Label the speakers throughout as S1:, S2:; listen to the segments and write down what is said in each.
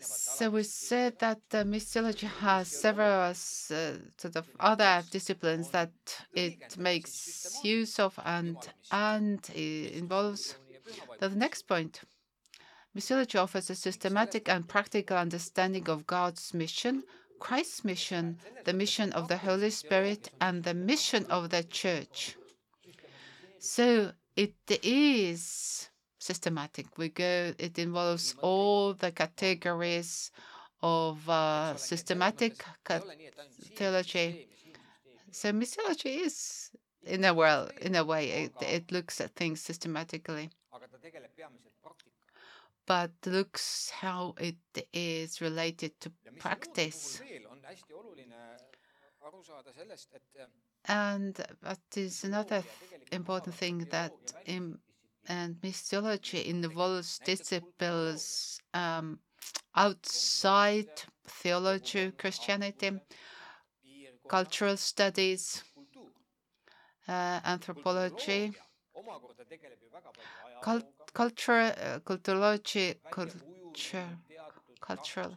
S1: So we said that the missiology has several uh, sort of other disciplines that it makes use of and and involves. The next point. Missiology offers a systematic and practical understanding of God's mission, Christ's mission, the mission of the Holy Spirit, and the mission of the church. So it is systematic. We go, it involves all the categories of uh, systematic theology. So missiology is, in a well, in a way, it, it looks at things systematically, but looks how it is related to practice. And that is another important thing that in and missiology involves disciplines um, outside theology, Christianity, cultural studies, uh, anthropology, cult culture, uh, culturology, culture, cultural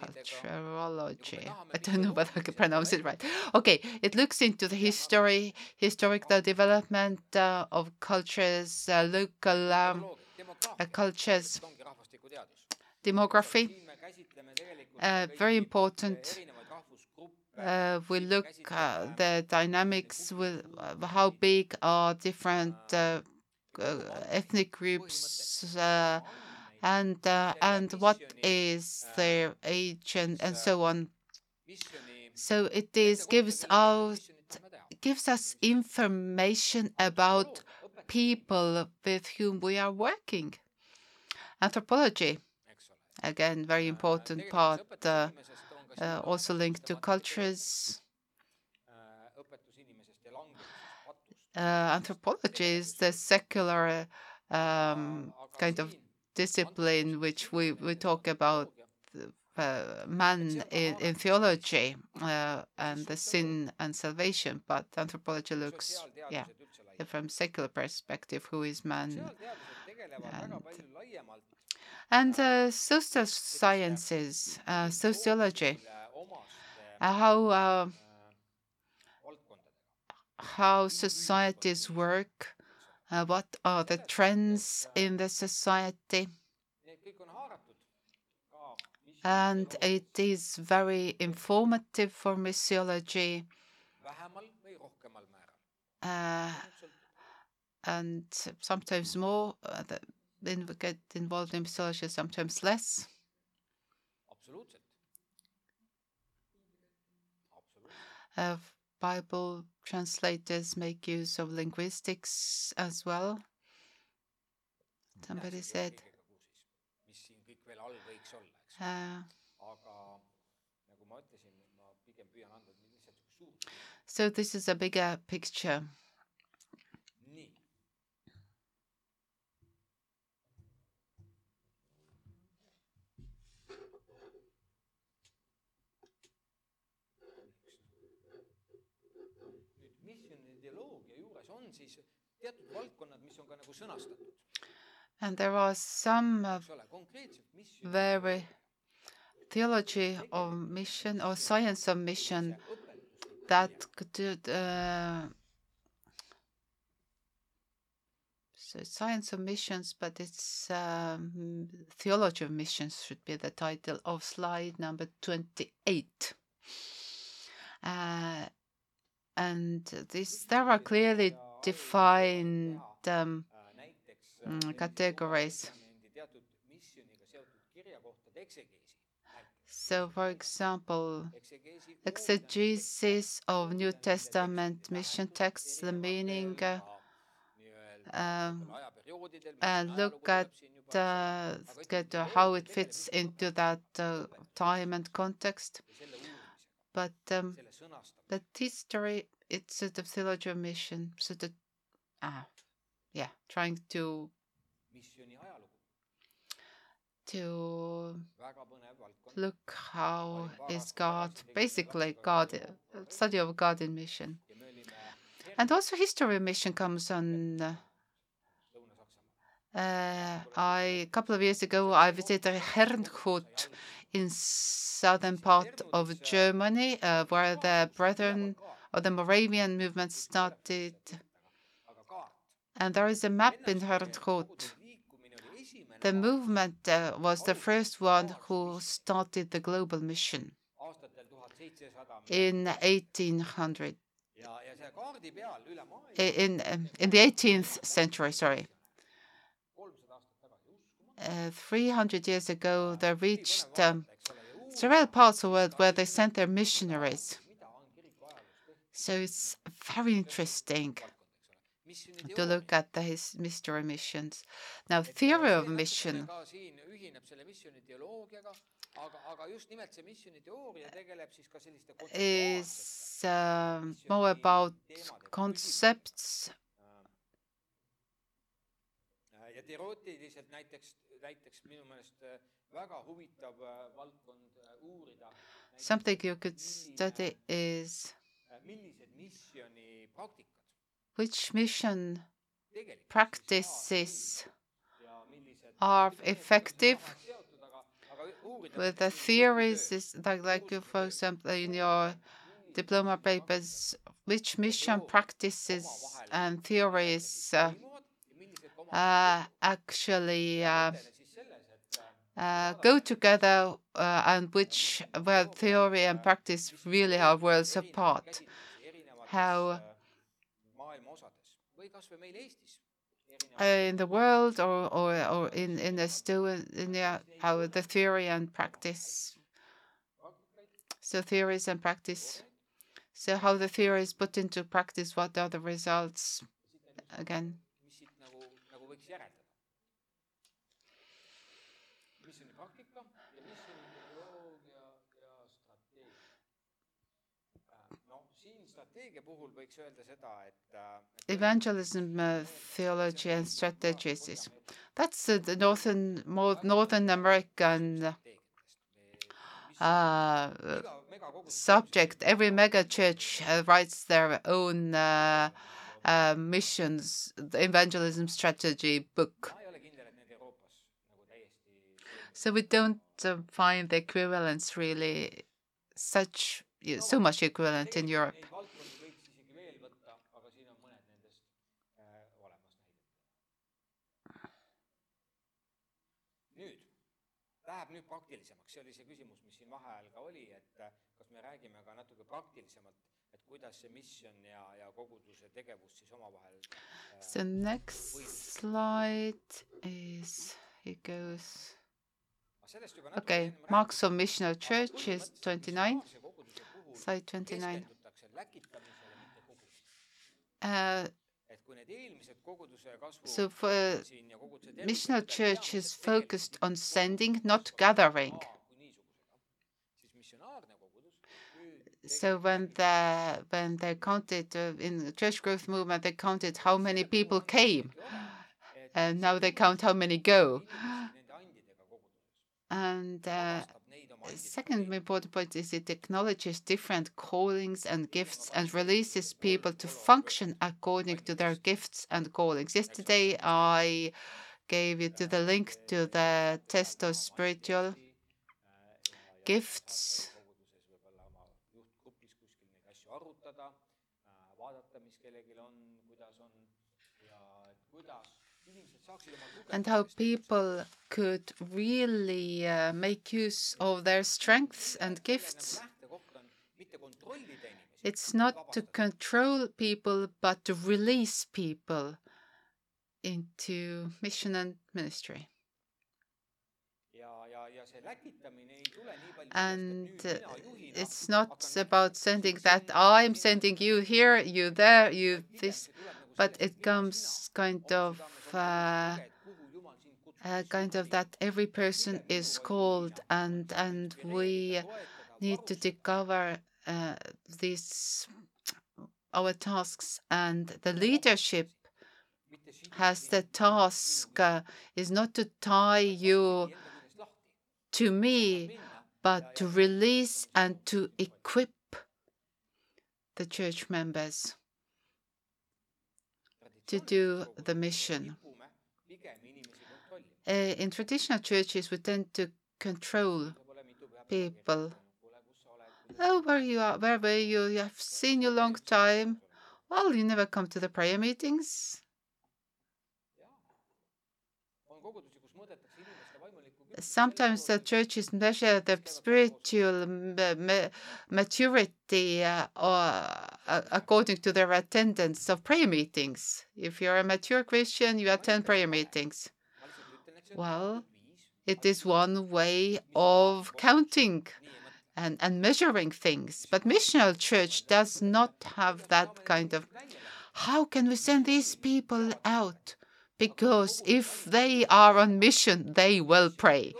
S1: Culturology. I don't know whether I can pronounce it right. Okay, it looks into the history, historical development uh, of cultures, uh, local um, uh, cultures, demography. Uh, very important. Uh, we look at the dynamics with uh, how big are different ethnic groups and uh, and what is their age and, and so on. So it is gives out gives us information about people with whom we are working. Anthropology, again, very important part, uh, uh, also linked to cultures. Uh, anthropology is the secular um, kind of discipline which we, we talk about uh, man in, in theology uh, and the sin and salvation, but anthropology looks, yeah, from secular perspective, who is man? And, and uh, social sciences, uh, sociology, uh, how uh, how societies work what are the trends in the society. And it is very informative for missiology. Uh, and sometimes more uh, get involved in missiology, sometimes less. Uh, Bible translators make use of linguistics as well. Somebody said. Uh, so this is a bigger picture. And there are some uh, very theology of mission or science of mission that could uh, so science of missions, but it's um, theology of missions should be the title of slide number 28. Uh, and this there are clearly defined um, mm, categories. So, for example, exegesis of New Testament mission texts, the meaning, uh, um, and look at, uh, at how it fits into that uh, time and context. But um, that history it's sort of theology of mission, sort of, ah, yeah, trying to to look how is God, basically God, study of God in mission. And also history mission comes on. Uh, I a couple of years ago I visited Herrnhut in southern part of Germany, uh, where the Brethren the Moravian movement started. And there is a map in Herrnhut. The movement uh, was the first one who started the global mission in 1800 in um, in the 18th century sorry uh, 300 years ago they reached um, several parts of the world where they sent their missionaries so it's very interesting to look at the his mystery missions. Now, theory of mission is uh, more about concepts ja teoreetiliselt näiteks, näiteks minu meelest väga huvitav valdkond uurida. Something you could study is millised missiooni praktikad which mission practices are effective with the theories is like, like you, for example, in your diploma papers, which mission practices and theories uh, uh, actually uh, uh go together uh, and which where theory and practice really are worlds apart. How uh, in the world or, or, or in, in the student, in the, how the theory and practice. So theories and practice. So how the theory is put into practice, what are the results? Again. Evangelism, uh, theology, and strategies. That's uh, the northern, more Northern American uh, subject. Every mega church uh, writes their own uh, uh, missions, the evangelism strategy book. So we don't find the equivalence really such so much equivalent in Europe. Läheb nüüd praktilisemaks, see oli see küsimus, mis siin vaheajal ka oli, et äh, kas me räägime ka natuke praktilisemalt, et kuidas see missioon ja, ja koguduse tegevus siis omavahel äh, So next slide is, it goes Okay, Marks of Missional Church is 29, slide 29. Uh, so for missional church is focused on sending, not gathering. So when the when they counted uh, in the church growth movement, they counted how many people came, and now they count how many go. And uh, second important point is it acknowledges different callings and gifts and releases people to function according to their gifts and callings. Yesterday, I gave you to the link to the test of spiritual gifts. And how people could really uh, make use of their strengths and gifts. It's not to control people, but to release people into mission and ministry. And uh, it's not about sending that I'm sending you here, you there, you this, but it comes kind of uh, uh, kind of that every person is called and and we need to discover uh, these our tasks. And the leadership has the task uh, is not to tie you to me but to release and to equip the church members to do the mission. In traditional churches, we tend to control people. Oh, where you are? Where were you? I've seen you a long time. Well, you never come to the prayer meetings. Sometimes the churches measure the spiritual maturity uh, uh, according to their attendance of prayer meetings. If you're a mature Christian, you attend prayer meetings. Well, it is one way of counting and, and measuring things. But missional church does not have that kind of. How can we send these people out? Because if they are on mission, they will pray.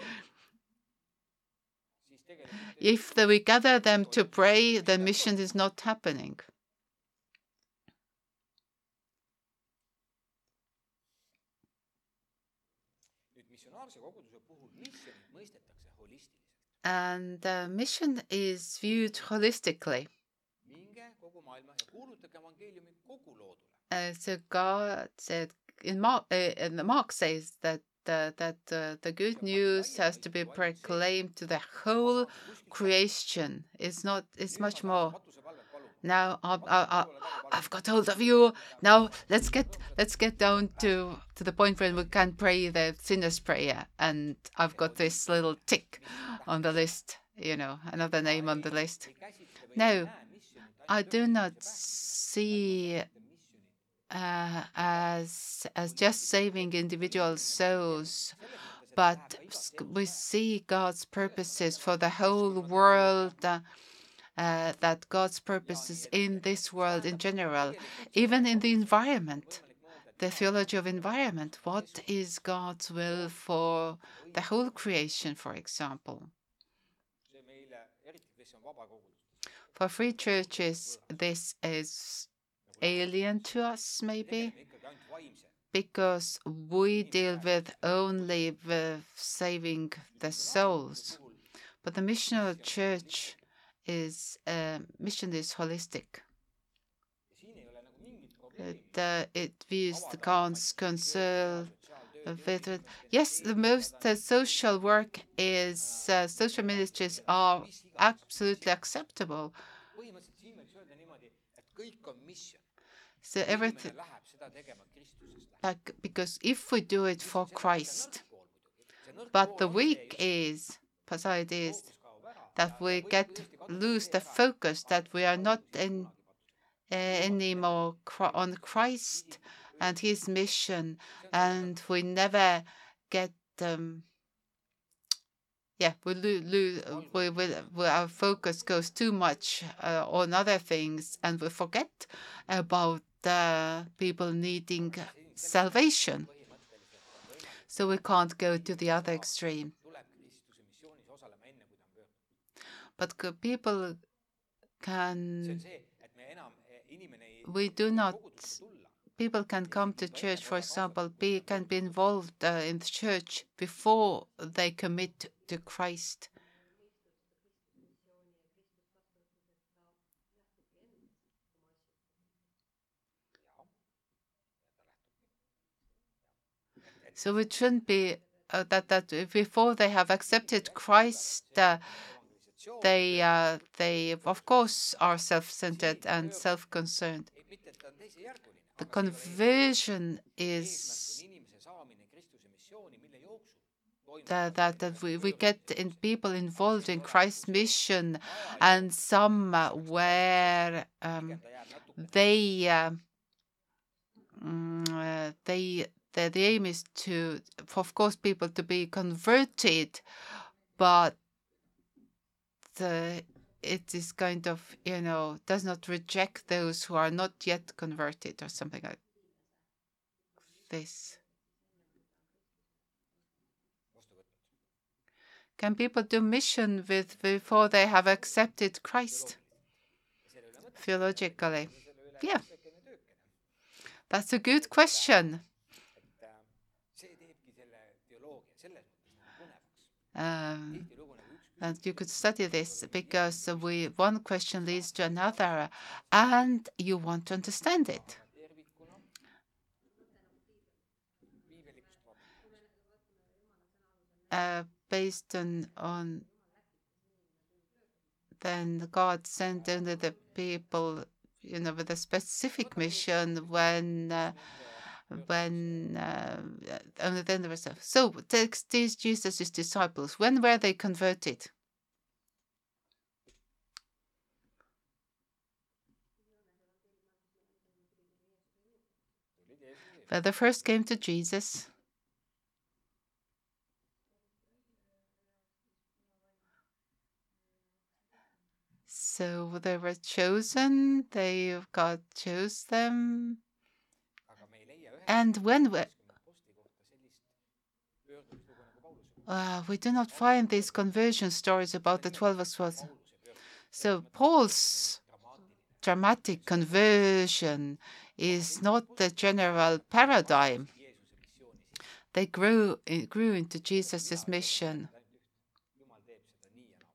S1: If we gather them to pray, the mission is not happening. And the mission is viewed holistically. Uh, so God said, in Mark, uh, in Mark says that uh, that uh, the good news has to be proclaimed to the whole creation. It's not. It's much more. Now I, I've got hold of you. Now let's get let's get down to to the point where we can pray the sinner's prayer. And I've got this little tick on the list. You know, another name on the list. No, I do not see uh, as as just saving individual souls, but we see God's purposes for the whole world. Uh, that God's purposes in this world in general, even in the environment, the theology of environment. What is God's will for the whole creation, for example? For free churches, this is alien to us, maybe, because we deal with only with saving the souls. But the missional church is uh, mission is holistic. It, uh, it views the cons concern with yes, the most uh, social work is uh, social ministries are absolutely acceptable. Everything, like, because if we do it for Christ, but the weak is, side is that we get lose the focus that we are not in, uh, anymore on Christ and His mission, and we never get um, yeah, we lose, we, we, our focus goes too much uh, on other things, and we forget about uh, people needing salvation. So we can't go to the other extreme. But people can, we do not, people can come to church, for example, be, can be involved uh, in the church before they commit to Christ. So it shouldn't be uh, that that before they have accepted Christ, uh, they, uh, they of course, are self-centered and self-concerned. The conversion is that, that, that we, we get in people involved in Christ's mission, and some where um, they uh, mm, uh, they the, the aim is to, of course, people to be converted, but uh, it is kind of, you know, does not reject those who are not yet converted or something like this. Can people do mission with before they have accepted Christ? Theologically. Yeah. That's a good question. Um, and you could study this because we one question leads to another, and you want to understand it. Uh, based on, on then God sent only the people, you know, with a specific mission when. Uh, when uh, only then there was so these Jesus' disciples. When were they converted? Well, they first came to Jesus. So they were chosen, they God chose them. And when we, uh, we do not find these conversion stories about the 12 apostles. So Paul's dramatic conversion is not the general paradigm. They grew, grew into Jesus' mission.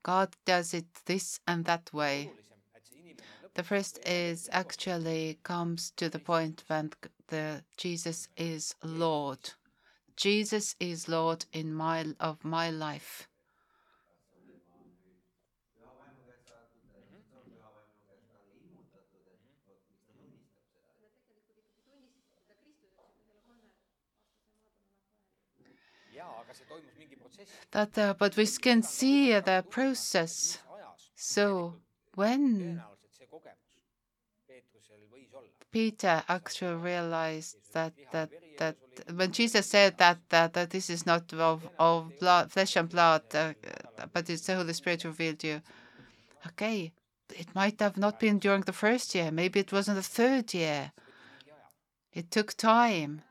S1: God does it this and that way. The first is actually comes to the point when the Jesus is Lord. Jesus is Lord in my of my life. That, uh, but we can see the process. So when Peter actually realized that that that when Jesus said that that, that this is not of of blood, flesh and blood, uh, but it's the Holy Spirit revealed you. Okay, it might have not been during the first year. Maybe it was in the third year. It took time.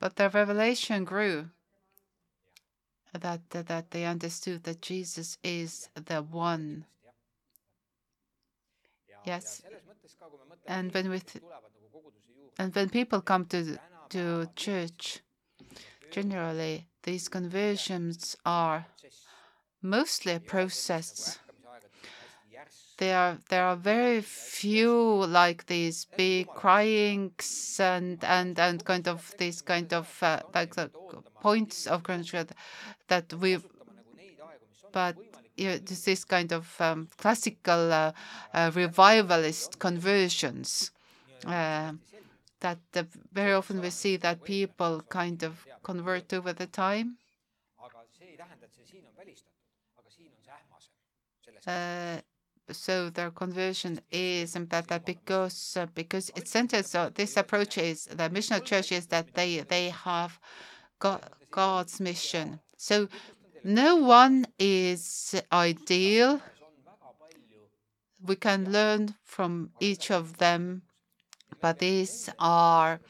S1: But the revelation grew that, that they understood that Jesus is the one. Yes. And when we and when people come to to church, generally these conversions are mostly a process there are there are very few like these big cryings and and and kind of these kind of uh, like the points of grandeur that we but you know, this kind of um, classical uh, uh, revivalist conversions uh, that very often we see that people kind of convert over the time. Uh, so their conversion is better because uh, because it centers uh, this approach is the mission of church is that they they have God, God's mission. So no one is ideal. We can learn from each of them, but these are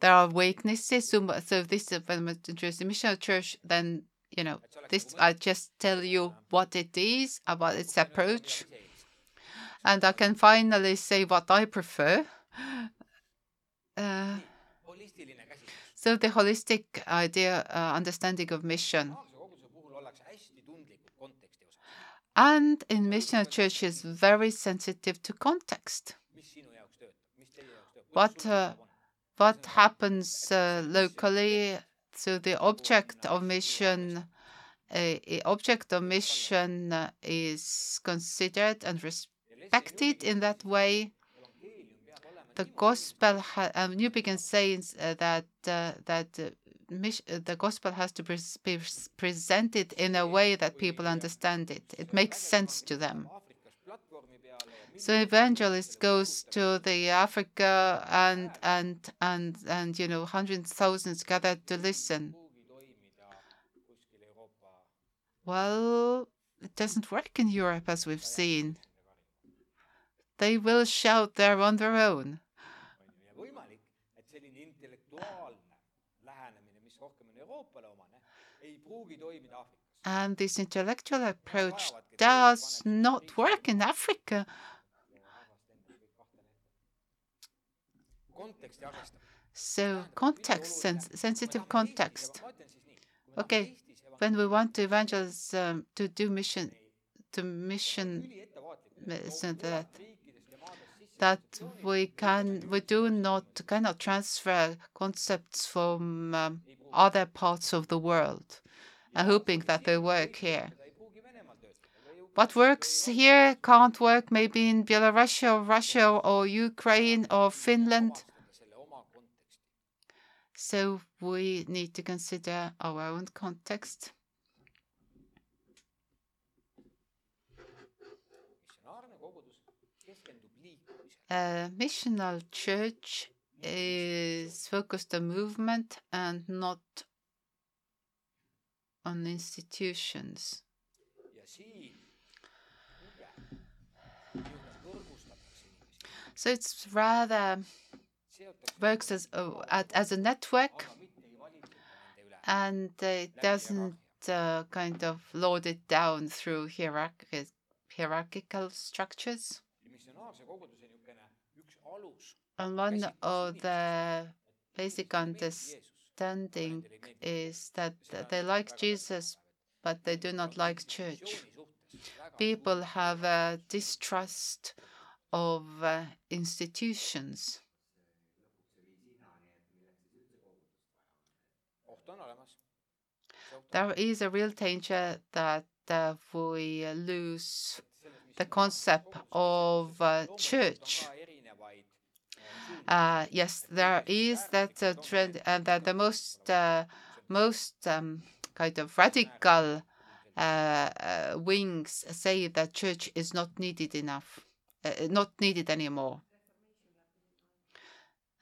S1: there are weaknesses. So, so this is when we introduce the mission of church, then you know this. I just tell you what it is about its approach and I can finally say what I prefer. Uh, so the holistic idea, uh, understanding of mission. And in mission church is very sensitive to context. What uh, what happens uh, locally? So the object of mission, a object of mission uh, is considered and respected affected in that way. The gospel, uh, Newbigin says uh, that uh, that uh, uh, the gospel has to be presented in a way that people understand it. It makes sense to them. So evangelist goes to the Africa and and and and you know hundreds thousands gathered to listen. Well, it doesn't work in Europe as we've seen they will shout there on their own. And this intellectual approach does not work in Africa. So context, sens sensitive context. Okay, when we want to evangelize, um, to do mission, to mission, so that that we can we do not cannot transfer concepts from um, other parts of the world, and hoping that they work here. What works here can't work maybe in Belarus or Russia or Ukraine or Finland. So we need to consider our own context. A missional church is focused on movement and not on institutions. So it's rather works as a, as a network, and it doesn't uh, kind of load it down through hierarchical structures. And one of the basic understanding is that they like Jesus, but they do not like church. People have a distrust of uh, institutions. There is a real danger that uh, we lose the concept of uh, church. Uh, yes, there is that uh, trend, and that the most uh, most um, kind of radical uh, wings say that church is not needed enough. Uh, not needed anymore.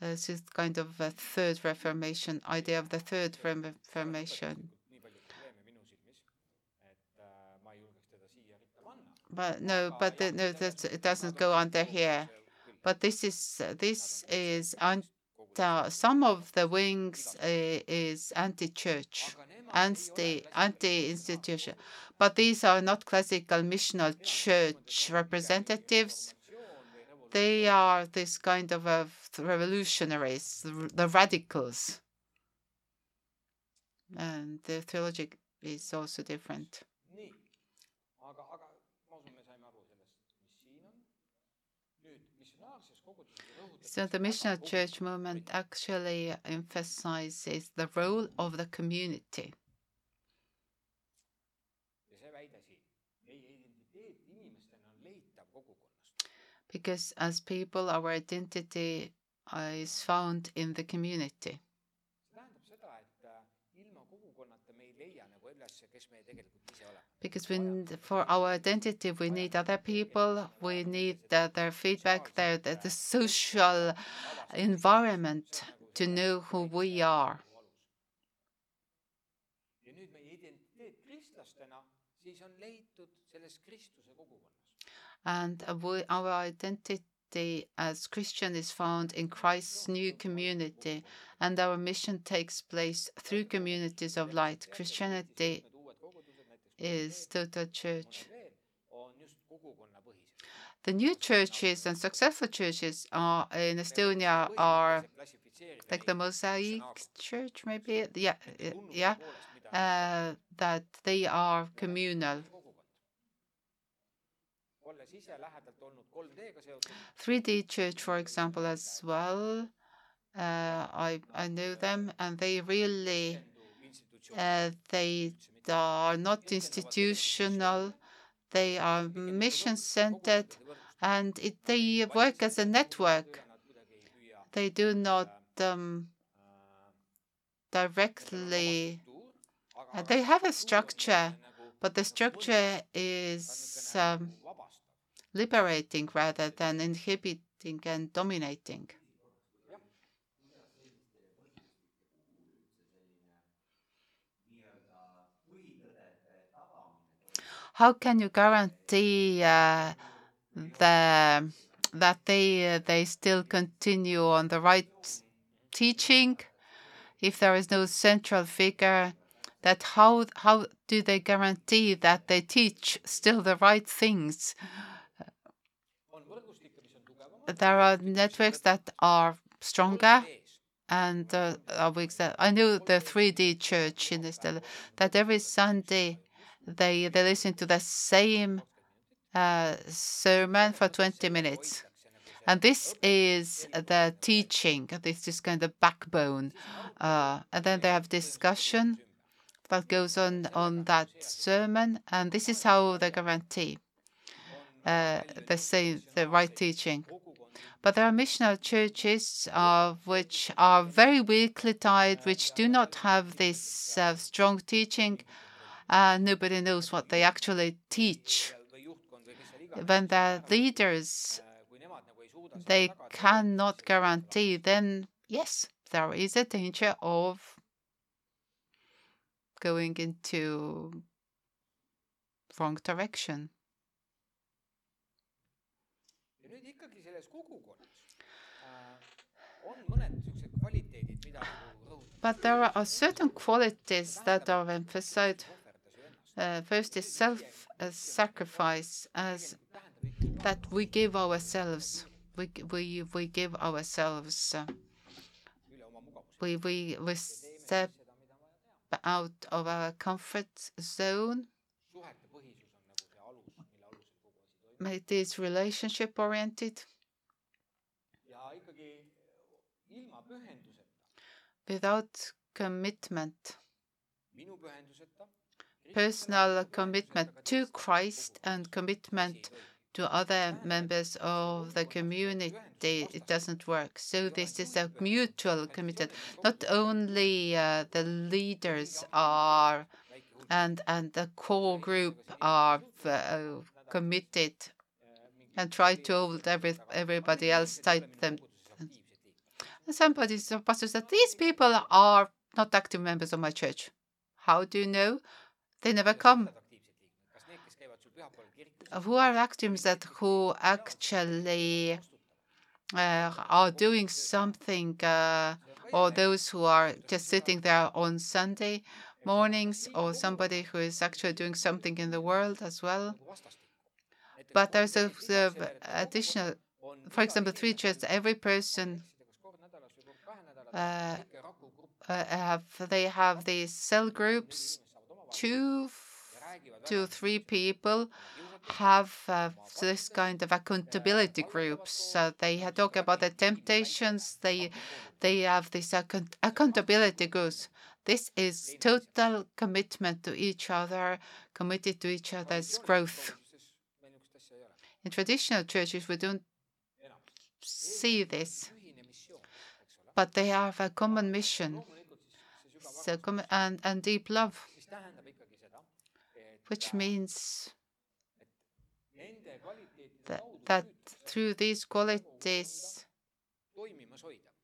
S1: This is kind of a third Reformation idea of the third Reformation. But no, but no, it doesn't go under here. But this is this is uh, some of the wings uh, is anti-church, anti anti-institution. But these are not classical missional church representatives. They are this kind of revolutionaries, the radicals. And the theology is also different. So the missional church movement actually emphasizes the role of the community. because as people, our identity is found in the community. Because we, for our identity, we need other people, we need their feedback, their, the social environment to know who we are. and we, our identity as Christian is found in Christ's new community, and our mission takes place through communities of light. Christianity is total church. The new churches and successful churches are in Estonia are like the Mosaic Church, maybe. Yeah, yeah. Uh, that they are communal. 3D Church, for example, as well. Uh, I I know them, and they really they are not institutional. They are mission centered, and it, they work as a network. They do not um, directly. Uh, they have a structure, but the structure is um, liberating rather than inhibiting and dominating. How can you guarantee uh, that they uh, they still continue on the right teaching if there is no central figure? That how how do they guarantee that they teach still the right things? there are networks that are stronger and uh, I know the 3D church in this that every Sunday they they listen to the same uh, sermon for 20 minutes, And this is the teaching. This is kind of backbone. Uh, and then they have discussion that goes on on that sermon, and this is how they guarantee uh, the same the right teaching. But there are missional churches uh, which are very weakly tied, which do not have this uh, strong teaching. Uh, nobody knows what they actually teach. When the leaders they cannot guarantee, then yes, there is a danger of going into wrong direction. But there are certain qualities that are emphasized. Uh, first is self-sacrifice, as that we give ourselves. We we we give ourselves. Uh, we we we step out of our comfort zone. It is relationship oriented. without commitment, personal commitment to Christ and commitment to other members of the community, it doesn't work. So this is a mutual commitment. Not only uh, the leaders are and and the core group are uh, committed and try to hold every, everybody else tight them And somebody, some pastor said, These people are not active members of my church. How do you know? They never come. Who are actives that who actually uh, are doing something, uh, or those who are just sitting there on Sunday mornings, or somebody who is actually doing something in the world as well? But there's a, a additional, for example, three churches. Every person uh, uh, have they have these cell groups, two to three people have uh, this kind of accountability groups. Uh, they talk about the temptations. They they have this account accountability groups. This is total commitment to each other, committed to each other's growth. In traditional churches, we don't see this but they have a common mission so, and, and deep love, which means that, that through these qualities,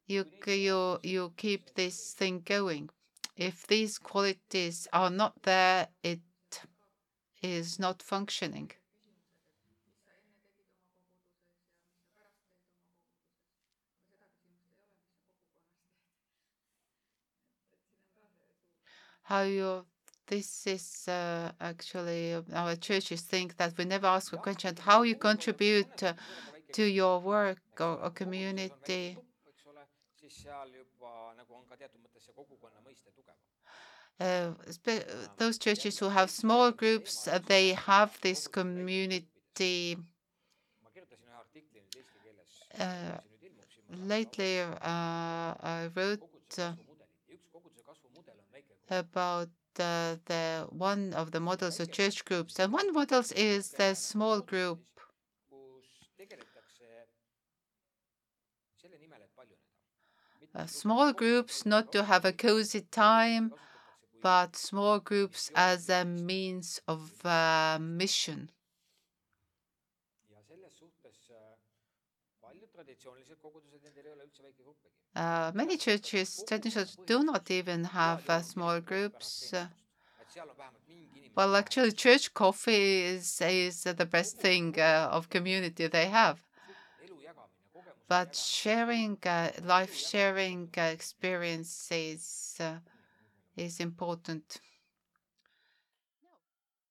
S1: you, you, you keep this thing going. If these qualities are not there, it is not functioning. how you this is uh, actually our churches think that we never ask a question how you contribute uh, to your work or, or community. Uh, those churches who have small groups, uh, they have this community. Uh, lately, uh, I wrote about uh, the one of the models of church groups. And one model is the small group. Uh, small groups not to have a cozy time, but small groups as a means of uh, mission. Uh, many churches, traditions do not even have uh, small groups. well, actually, church coffee is, is the best thing uh, of community they have. But sharing, uh, life sharing uh, experiences is important.